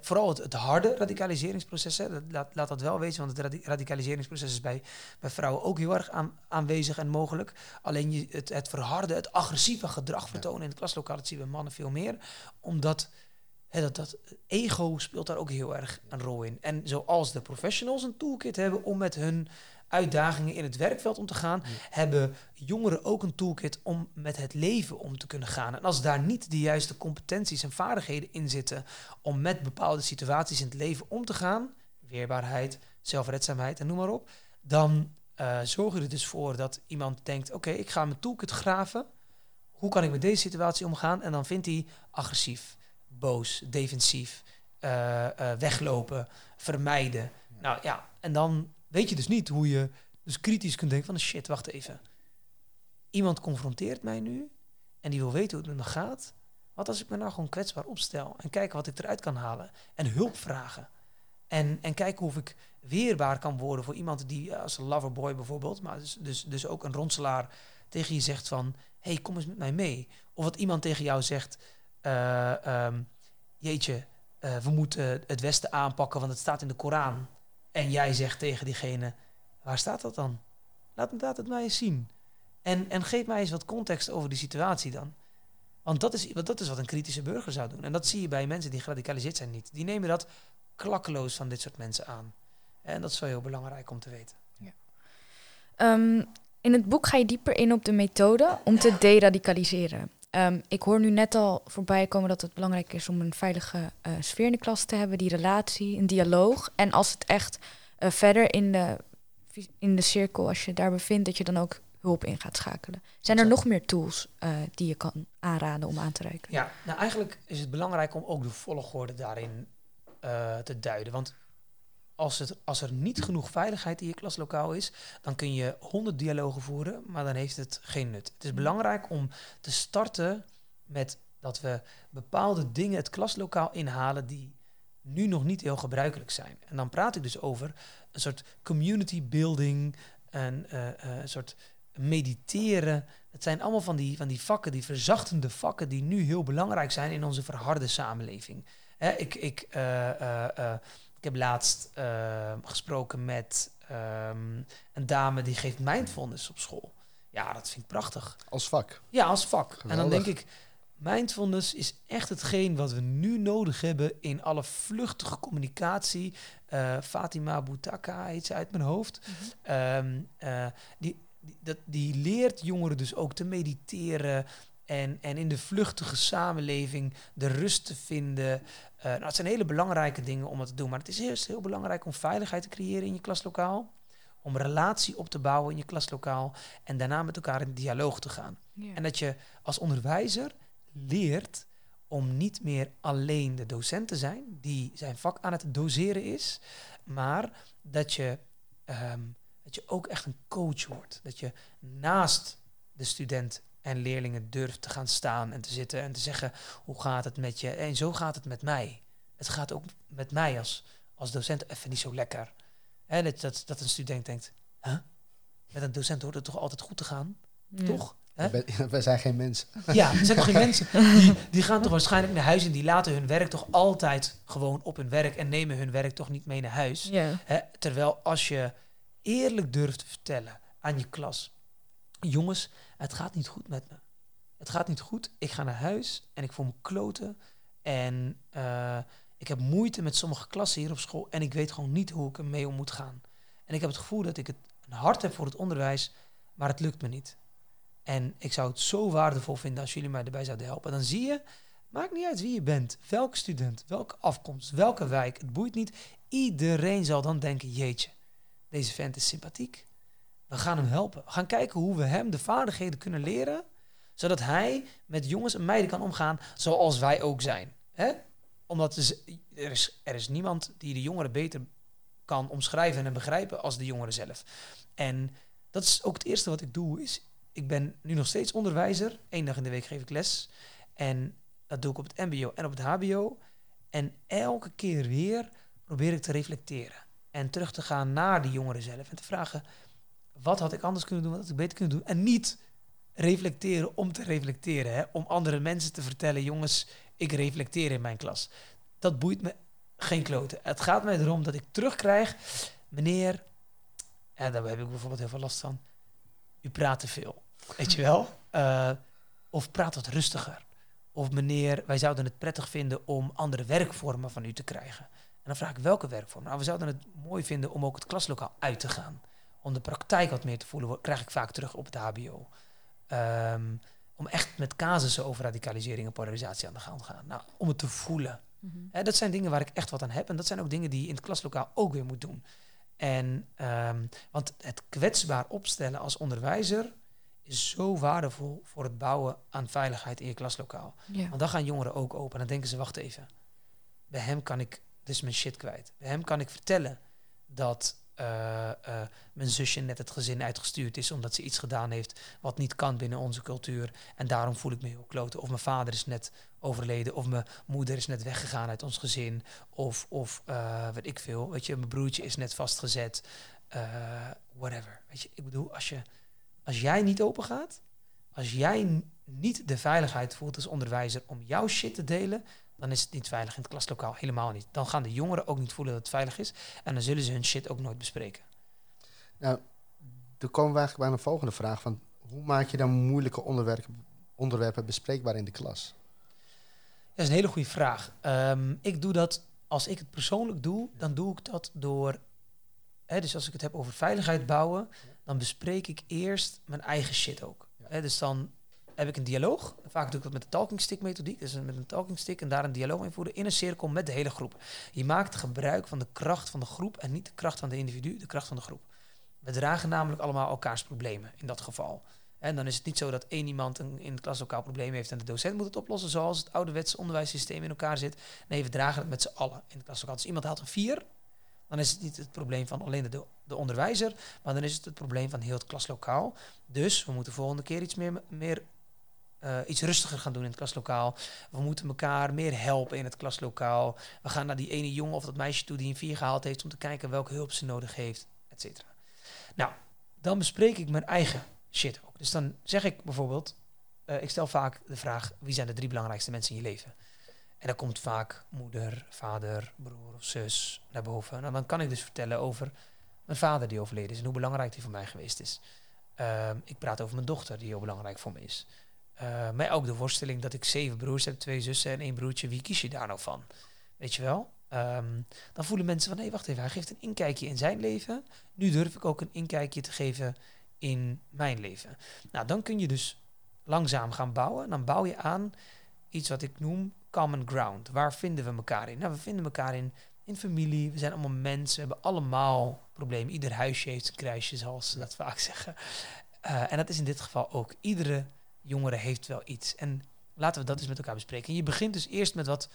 vooral het, het, harde radicaliseringsproces, hè, laat, laat, dat wel weten, want het radicaliseringsproces is bij, bij vrouwen ook heel erg aan, aanwezig en mogelijk. Alleen je, het, het verharde, het agressieve gedrag vertonen in het klaslokaal, dat zien we mannen veel meer. Omdat dat, dat ego speelt daar ook heel erg een rol in. En zoals de professionals een toolkit hebben om met hun uitdagingen in het werkveld om te gaan, hebben jongeren ook een toolkit om met het leven om te kunnen gaan. En als daar niet de juiste competenties en vaardigheden in zitten om met bepaalde situaties in het leven om te gaan, weerbaarheid, zelfredzaamheid en noem maar op, dan uh, zorgen er dus voor dat iemand denkt: oké, ik ga mijn toolkit graven. Hoe kan ik met deze situatie omgaan? En dan vindt hij agressief, boos, defensief, uh, uh, weglopen, vermijden. Nou ja, en dan weet je dus niet hoe je dus kritisch kunt denken van shit, wacht even. Iemand confronteert mij nu en die wil weten hoe het met me gaat. Wat als ik me nou gewoon kwetsbaar opstel en kijken wat ik eruit kan halen en hulp vragen. En, en kijken of ik weerbaar kan worden voor iemand die als een loverboy bijvoorbeeld, maar dus, dus, dus ook een ronselaar tegen je zegt van, hey, kom eens met mij mee. Of dat iemand tegen jou zegt, uh, um, jeetje, uh, we moeten het Westen aanpakken, want het staat in de Koran. En jij zegt tegen diegene, waar staat dat dan? Laat, laat het mij eens zien. En, en geef mij eens wat context over die situatie dan. Want dat is, dat is wat een kritische burger zou doen. En dat zie je bij mensen die geradicaliseerd zijn niet. Die nemen dat klakkeloos van dit soort mensen aan. En dat is wel heel belangrijk om te weten. Ja. Ehm, in het boek ga je dieper in op de methode om te deradicaliseren. Um, ik hoor nu net al voorbij komen dat het belangrijk is om een veilige uh, sfeer in de klas te hebben, die relatie, een dialoog. En als het echt uh, verder in de, in de cirkel, als je daar bevindt, dat je dan ook hulp in gaat schakelen. Zijn er nog meer tools uh, die je kan aanraden om aan te reiken? Ja, nou eigenlijk is het belangrijk om ook de volgorde daarin te duiden. Want als, het, als er niet genoeg veiligheid in je klaslokaal is, dan kun je honderd dialogen voeren, maar dan heeft het geen nut. Het is mm. belangrijk om te starten met dat we bepaalde dingen het klaslokaal inhalen die nu nog niet heel gebruikelijk zijn. En dan praat ik dus over een soort community building, een, uh, uh, een soort mediteren. Het zijn allemaal van die, van die vakken, die verzachtende vakken, die nu heel belangrijk zijn in onze verharde samenleving. Hè, ik, ik, uh, ik heb laatst uh, gesproken met um, een dame die geeft mindfulness op school. Ja, dat vind ik prachtig. Als vak? Ja, als vak. Geweldig. En dan denk ik, mindfulness is echt hetgeen wat we nu nodig hebben in alle vluchtige communicatie. Uh, Fatima Boutaka heet ze uit mijn hoofd. Mm -hmm. um, uh, die, die, dat, die leert jongeren dus ook te mediteren, en, en in de vluchtige samenleving de rust te vinden. Uh, nou, het zijn hele belangrijke dingen om het te doen. Maar het is eerst heel belangrijk om veiligheid te creëren in je klaslokaal. Om relatie op te bouwen in je klaslokaal. En daarna met elkaar in dialoog te gaan. En dat je als onderwijzer leert om niet meer alleen de docent te zijn die zijn vak aan het doseren is, maar dat je, ehm, dat je ook echt een coach wordt. Dat je naast de student en leerlingen durft te gaan staan en te zitten en te zeggen hoe gaat het met je? En zo gaat het met mij. Het gaat ook met mij als, als docent even niet zo lekker. Hè, dat, dat, dat een student denkt, huh? met een docent hoort het toch altijd goed te gaan? Toch? Hè? Wij zijn geen mensen. Ja, we zijn toch geen mensen. Die, die gaan toch waarschijnlijk naar huis en die laten hun werk toch altijd gewoon op hun werk en nemen hun werk toch niet mee naar huis. Hè? Terwijl als je eerlijk durft te vertellen aan je klas, jongens, het gaat niet goed met me. Het gaat niet goed. Ik ga naar huis en ik voel me kloten. En uh, ik heb moeite met sommige klassen hier op school en ik weet gewoon niet hoe ik ermee om moet gaan. En ik heb het gevoel dat ik het een hart heb voor het onderwijs, maar het lukt me niet. En ik zou het zo waardevol vinden als jullie mij erbij zouden helpen. Dan zie je, maakt niet uit wie je bent, welke student, welke afkomst, welke wijk, het boeit niet. Iedereen zal dan denken, jeetje, deze vent is sympathiek. We gaan hem helpen. We gaan kijken hoe we hem de vaardigheden kunnen leren, zodat hij met jongens en meiden kan omgaan zoals wij ook zijn. Omdat er is, er is niemand die de jongeren beter kan omschrijven en begrijpen als de jongeren zelf. En dat is ook het eerste wat ik doe. Is, ik ben nu nog steeds onderwijzer. Eén dag in de week geef ik les. En dat doe ik op het mbo en op het hbo. En elke keer weer probeer ik te reflecteren. En terug te gaan naar die jongeren zelf. En te vragen, wat had ik anders kunnen doen? Wat had ik beter kunnen doen? En niet reflecteren om te reflecteren. Hè? Om andere mensen te vertellen, jongens, ik reflecteer in mijn klas. Dat boeit me geen kloten. Het gaat mij erom dat ik terugkrijg, meneer, en daar heb ik bijvoorbeeld heel veel last van, u praat te veel. Weet je wel? Uh, of praat wat rustiger. Of meneer, wij zouden het prettig vinden om andere werkvormen van u te krijgen. En dan vraag ik welke werkvormen. Nou, we zouden het mooi vinden om ook het klaslokaal uit te gaan. Om de praktijk wat meer te voelen, krijg ik vaak terug op het HBO. Um, om echt met casussen over radicalisering en polarisatie aan de gang te gaan. Nou, om het te voelen. Mhm. dat zijn dingen waar ik echt wat aan heb. En dat zijn ook dingen die je in het klaslokaal ook weer moet doen. En, um, want het kwetsbaar opstellen als onderwijzer is zo waardevol voor het bouwen aan veiligheid in je klaslokaal. Want dan gaan jongeren ook open. Dan denken ze, wacht even. Bij hem kan ik dus mijn shit kwijt. Bij hem kan ik vertellen dat uh, uh, mijn zusje net het gezin uitgestuurd is omdat ze iets gedaan heeft wat niet kan binnen onze cultuur. En daarom voel ik me heel kloten. Of mijn vader is net overleden, of mijn moeder is net weggegaan uit ons gezin. Of, of uh, ik veel, weet je, mijn broertje is net vastgezet. whatever. Weet je, ik bedoel, als, je, als jij niet open gaat, als jij niet de veiligheid voelt als onderwijzer om jouw shit te delen, dan is het niet veilig in het klaslokaal. Helemaal niet. Dan gaan de jongeren ook niet voelen dat het veilig is. En dan zullen ze hun shit ook nooit bespreken. Nou, dan komen we eigenlijk bij een volgende vraag. Van hoe maak je dan moeilijke onderwerpen, onderwerpen bespreekbaar in de klas? Dat is een hele goede vraag. Um, ik doe dat, als ik het persoonlijk doe, dan doe ik dat door... Hè, dus als ik het heb over veiligheid bouwen, dan bespreek ik eerst mijn eigen shit ook. Hè, dus dan heb ik een dialoog. Vaak doe ik dat met de talking stick methodiek. Dus met een talking stick en daar een dialoog invoeren in een cirkel met de hele groep. Je maakt gebruik van de kracht van de groep en niet de kracht van de individu, de kracht van de groep. We dragen namelijk allemaal elkaars problemen in dat geval. En dan is het niet zo dat één iemand een, in het klaslokaal probleem heeft en de docent moet het oplossen zoals het ouderwetse onderwijssysteem in elkaar zit. Nee, we dragen het met z'n allen in het klaslokaal. Dus iemand haalt een vier, dan is het niet het probleem van alleen de, de onderwijzer, maar dan is het het probleem van heel het klaslokaal. Dus we moeten volgende keer iets meer, meer uh, iets rustiger gaan doen in het klaslokaal. We moeten elkaar meer helpen in het klaslokaal. We gaan naar die ene jongen of dat meisje toe die een vier gehaald heeft om te kijken welke hulp ze nodig heeft, et cetera. Nou, dan bespreek ik mijn eigen shit ook. Dus dan zeg ik bijvoorbeeld, uh, ik stel vaak de vraag, wie zijn de drie belangrijkste mensen in je leven? En dan komt vaak moeder, vader, broer of zus naar boven. Nou, dan kan ik dus vertellen over mijn vader die overleden is en hoe belangrijk die voor mij geweest is. Uh, ik praat over mijn dochter die heel belangrijk voor me is. Uh, maar ook de worsteling dat ik zeven broers heb, twee zussen en één broertje. Wie kies je daar nou van? Weet je wel? Um, dan voelen mensen van, hé, wacht even, hij geeft een inkijkje in zijn leven. Nu durf ik ook een inkijkje te geven in mijn leven. Nou, dan kun je dus langzaam gaan bouwen. Dan bouw je aan iets wat ik noem common ground. Waar vinden we elkaar in? Nou, we vinden elkaar in, in familie. We zijn allemaal mensen. We hebben allemaal problemen. Ieder huisje heeft een kruisje, zoals ze dat vaak zeggen. Uh, en dat is in dit geval ook. Iedere jongere heeft wel iets. En laten we dat eens met elkaar bespreken. En je begint dus eerst met wat,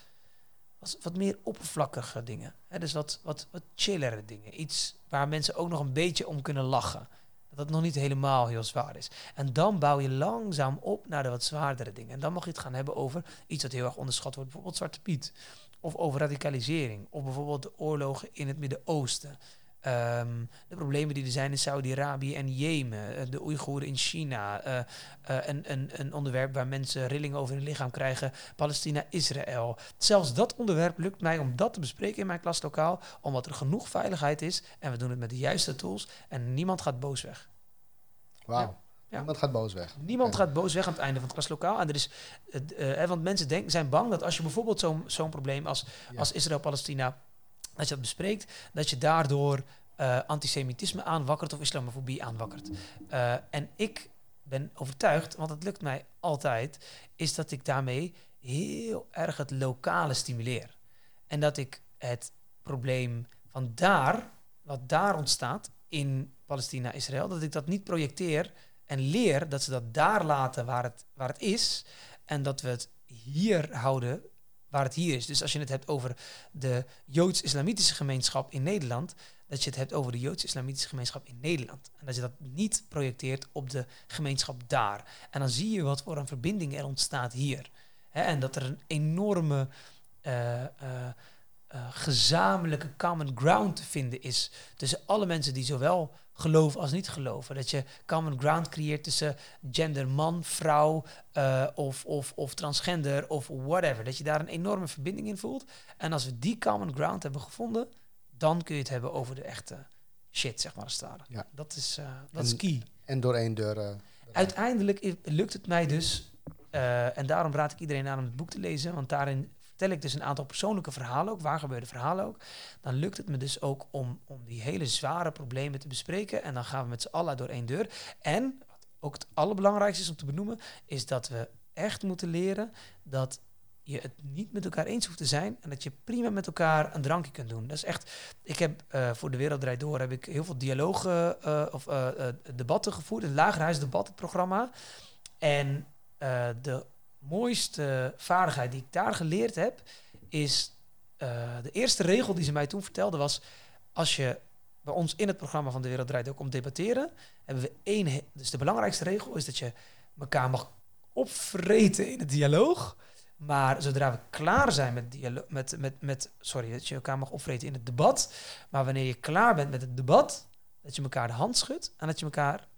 wat, wat meer oppervlakkige dingen. Dus wat, wat, wat chillere dingen. Iets waar mensen ook nog een beetje om kunnen lachen. Dat het nog niet helemaal heel zwaar is. En dan bouw je langzaam op naar de wat zwaardere dingen. En dan mag je het gaan hebben over iets dat heel erg onderschat wordt. Bijvoorbeeld Zwarte Piet. Of over radicalisering. Of bijvoorbeeld de oorlogen in het Midden-Oosten. Ehm, de problemen die er zijn in Saudi-Arabië en Jemen, eh, de Oeigoeren in China, uh, een, een, een, onderwerp waar mensen rillingen over hun lichaam krijgen, Palestina-Israël. Zelfs dat onderwerp lukt mij om dat te bespreken in mijn klaslokaal, omdat er genoeg veiligheid is en we doen het met de juiste tools en niemand gaat boos weg. Wauw. Niemand gaat boos weg. Niemand gaat boos weg aan het einde van het klaslokaal. En er is, want mensen zijn bang dat als je bijvoorbeeld zo'n zo'n probleem als, als Israël-Palestina als je dat bespreekt, dat je daardoor uh, antisemitisme aanwakkert of islamofobie aanwakkert. Uh, en ik ben overtuigd, want het lukt mij altijd, is dat ik daarmee heel erg het lokale stimuleer. En dat ik het probleem van daar, wat daar ontstaat in Palestina-Israël, dat ik dat niet projecteer en leer dat ze dat daar laten waar het, waar het is. En dat we het hier houden waar het hier is. Dus als je het hebt over de Joods-Islamitische gemeenschap in Nederland, dat je het hebt over de Joods-Islamitische gemeenschap in Nederland. En dat je dat niet projecteert op de gemeenschap daar. En dan zie je wat voor een verbinding er ontstaat hier. en dat er een enorme uh, uh, gezamenlijke common ground te vinden is tussen alle mensen die zowel geloven als niet geloven. Dat je common ground creëert tussen gender man, vrouw uh, of, of, of transgender of whatever. Dat je daar een enorme verbinding in voelt. En als we die common ground hebben gevonden, dan kun je het hebben over de echte shit, zeg maar als het Ja. Dat is, uh, dat is key. En door één deur. Uh, Uiteindelijk lukt het mij dus, en daarom raad ik iedereen aan om het boek te lezen, want daarin vertel ik dus een aantal persoonlijke verhalen ook, waar gebeurde verhalen ook, dan lukt het me dus ook om, om die hele zware problemen te bespreken. En dan gaan we met z'n allen door één deur. En, wat ook het allerbelangrijkste is om te benoemen, is dat we echt moeten leren dat je het niet met elkaar eens hoeft te zijn en dat je prima met elkaar een drankje kunt doen. Dat is echt. Ik heb uh, voor de Wereld Draait Door heb ik heel veel dialogen uh, of uh, debatten gevoerd, een het programma. En de mooiste vaardigheid die ik daar geleerd heb, is uh, de eerste regel die ze mij toen vertelde was, als je bij ons in het programma van De Wereld Draait ook om debatteren, hebben we één, dus de belangrijkste regel is dat je elkaar mag opvreten in het dialoog, maar zodra we klaar zijn met, dialoog, met, met, met, sorry, dat je elkaar mag opvreten in het debat, maar wanneer je klaar bent met het debat, dat je elkaar de hand schudt en dat je elkaar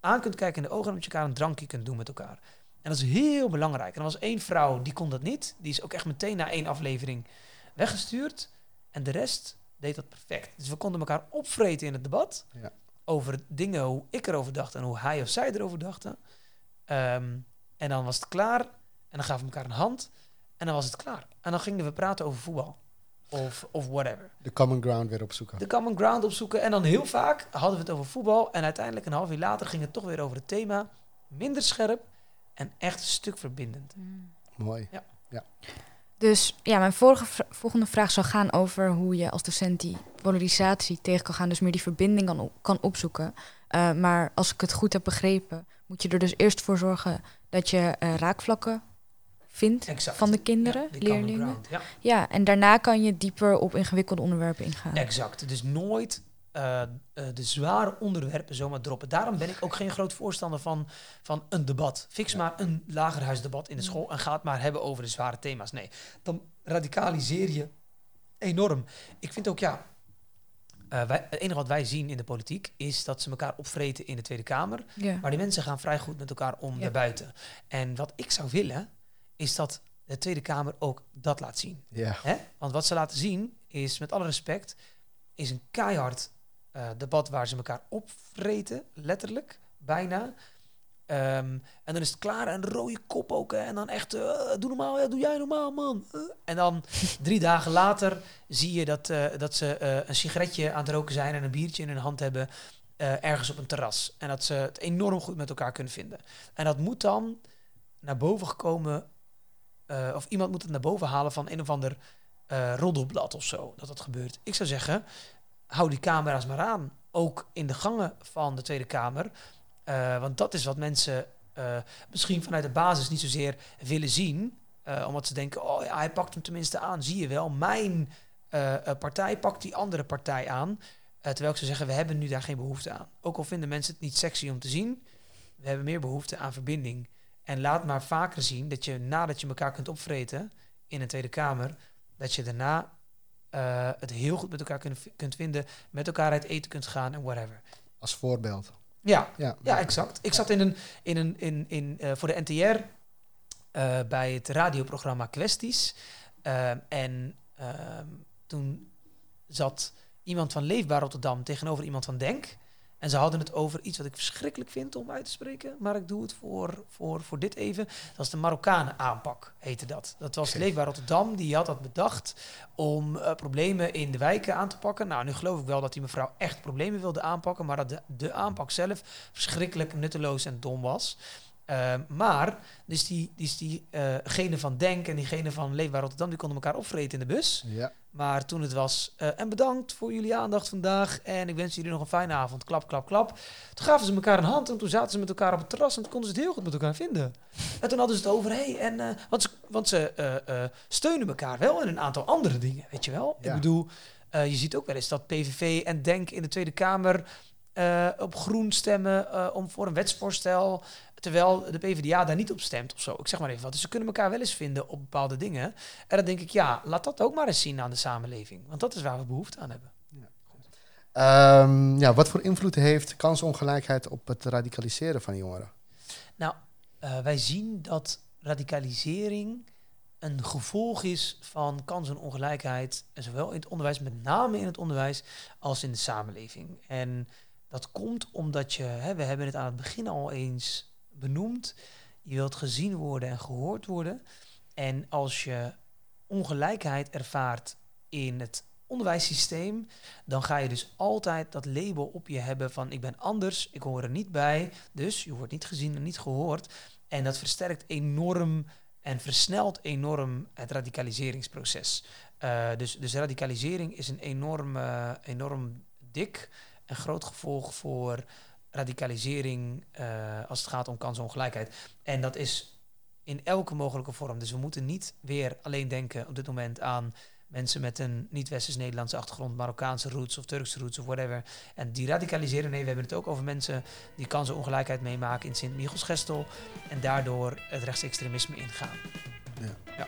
aan kunt kijken in de ogen en dat je elkaar een drankje kunt doen met elkaar. En dat is heel belangrijk. En er was één vrouw die kon dat niet. Die is ook echt meteen na één aflevering weggestuurd. En de rest deed dat perfect. Dus we konden elkaar opvreten in het debat. Ja. Over dingen hoe ik erover dacht en hoe hij of zij erover dachten. Ehm, en dan was het klaar. En dan gaven we elkaar een hand. En dan was het klaar. En dan gingen we praten over voetbal. Of, of whatever. De common ground weer opzoeken. De common ground opzoeken. En dan heel vaak hadden we het over voetbal. En uiteindelijk een half uur later ging het toch weer over het thema. Minder scherp en echt een stuk verbindend. Mm. Mooi. Ja. ja. Dus ja, mijn vorige volgende vraag zou gaan over hoe je als docent die polarisatie tegen kan gaan, dus meer die verbinding kan, kan opzoeken. Uh, maar als ik het goed heb begrepen, moet je er dus eerst voor zorgen dat je uh, raakvlakken vindt van de kinderen, leerlingen. ja. ja, en daarna kan je dieper op ingewikkelde onderwerpen ingaan. Exact. Dus nooit uh, de zware onderwerpen zomaar droppen. Daarom ben ik ook geen groot voorstander van, van een debat. Fix maar een lagerhuisdebat in de school en ga het maar hebben over de zware thema's. Nee, dan radicaliseer je enorm. Ik vind ook, ja, uh, wij, het enige wat wij zien in de politiek is dat ze elkaar opvreten in de Tweede Kamer. Maar die mensen gaan vrij goed met elkaar om naar buiten. En wat ik zou willen, is dat de Tweede Kamer ook dat laat zien. Ja. Hè? Want wat ze laten zien is, met alle respect, is een keihard uh, debat waar ze elkaar opvreten, letterlijk, bijna. Um, en dan is het klaar en rode kop ook. Hè, en dan echt, uh, doe normaal, ja, doe jij normaal, man. Uh. En dan drie dagen later zie je dat, dat ze een sigaretje aan het roken zijn en een biertje in hun hand hebben. ergens op een terras. En dat ze het enorm goed met elkaar kunnen vinden. En dat moet dan naar boven gekomen. of iemand moet het naar boven halen van een of ander roddelblad of zo. Dat dat gebeurt. Ik zou zeggen, hou die camera's maar aan. Ook in de gangen van de Tweede Kamer. Uh, want dat is wat mensen uh, misschien vanuit de basis niet zozeer willen zien. Uh, omdat ze denken, oh ja, hij pakt hem tenminste aan. Zie je wel, mijn partij pakt die andere partij aan. terwijl ik zeggen, we hebben nu daar geen behoefte aan. Ook al vinden mensen het niet sexy om te zien, we hebben meer behoefte aan verbinding. En laat maar vaker zien dat je nadat je elkaar kunt opvreten in een Tweede Kamer, dat je daarna het heel goed met elkaar kunt, kunt vinden, met elkaar uit eten kunt gaan en whatever. Als voorbeeld. Ja, ja, ja exact. Ik zat in een, in een, in, in, uh, voor de NTR uh, bij het radioprogramma Kwesties. En ehm, toen zat iemand van Leefbaar Rotterdam tegenover iemand van Denk. En ze hadden het over iets wat ik verschrikkelijk vind om uit te spreken. Maar ik doe het voor, voor, voor dit even. Dat was de Marokkanen aanpak, heette dat. Dat was Leefbaar Rotterdam, die had dat bedacht om uh, problemen in de wijken aan te pakken. Nou, nu geloof ik wel dat die mevrouw echt problemen wilde aanpakken. Maar dat de, de aanpak zelf verschrikkelijk nutteloos en dom was. Uh, maar, dus die, dus die uh, van Denk en diegene van Leefbaar Rotterdam, die konden elkaar opvreten in de bus. Ja. Maar toen het was, uh, en bedankt voor jullie aandacht vandaag en ik wens jullie nog een fijne avond, klap, klap, klap. Toen gaven ze elkaar een hand en toen zaten ze met elkaar op het terras en toen konden ze het heel goed met elkaar vinden. En toen hadden ze het over, hey, en, want ze, want ze steunen elkaar wel in een aantal andere dingen, weet je wel. Ja. Ik bedoel, je ziet ook wel eens dat PVV en Denk in de Tweede Kamer uh, op groen stemmen uh, om voor een wetsvoorstel, terwijl de PvdA daar niet op stemt of zo. Ik zeg maar even wat. Dus ze kunnen elkaar wel eens vinden op bepaalde dingen. En dan denk ik, ja, laat dat ook maar eens zien aan de samenleving. Want dat is waar we behoefte aan hebben. Ja, um, ja wat voor invloed heeft kansongelijkheid op het radicaliseren van jongeren? Nou, uh, wij zien dat radicalisering een gevolg is van kansenongelijkheid, zowel in het onderwijs, met name in het onderwijs, als in de samenleving. En dat komt omdat je, hè, we hebben het aan het begin al eens benoemd, je wilt gezien worden en gehoord worden. En als je ongelijkheid ervaart in het onderwijssysteem, dan ga je dus altijd dat label op je hebben van ik ben anders, ik hoor er niet bij, dus je wordt niet gezien en niet gehoord. En dat versterkt enorm en versnelt enorm het radicaliseringsproces. Uh, dus, dus radicalisering is een enorm, enorm dik een groot gevolg voor radicalisering uh, als het gaat om kansongelijkheid. En dat is in elke mogelijke vorm. Dus we moeten niet weer alleen denken op dit moment aan mensen met een niet-westers-Nederlandse achtergrond, Marokkaanse roots of Turkse roots of whatever. En die radicaliseren. Nee, we hebben het ook over mensen die kansenongelijkheid meemaken in Sint-Michels-Gestel en daardoor het rechtsextremisme ingaan. Ja. ja.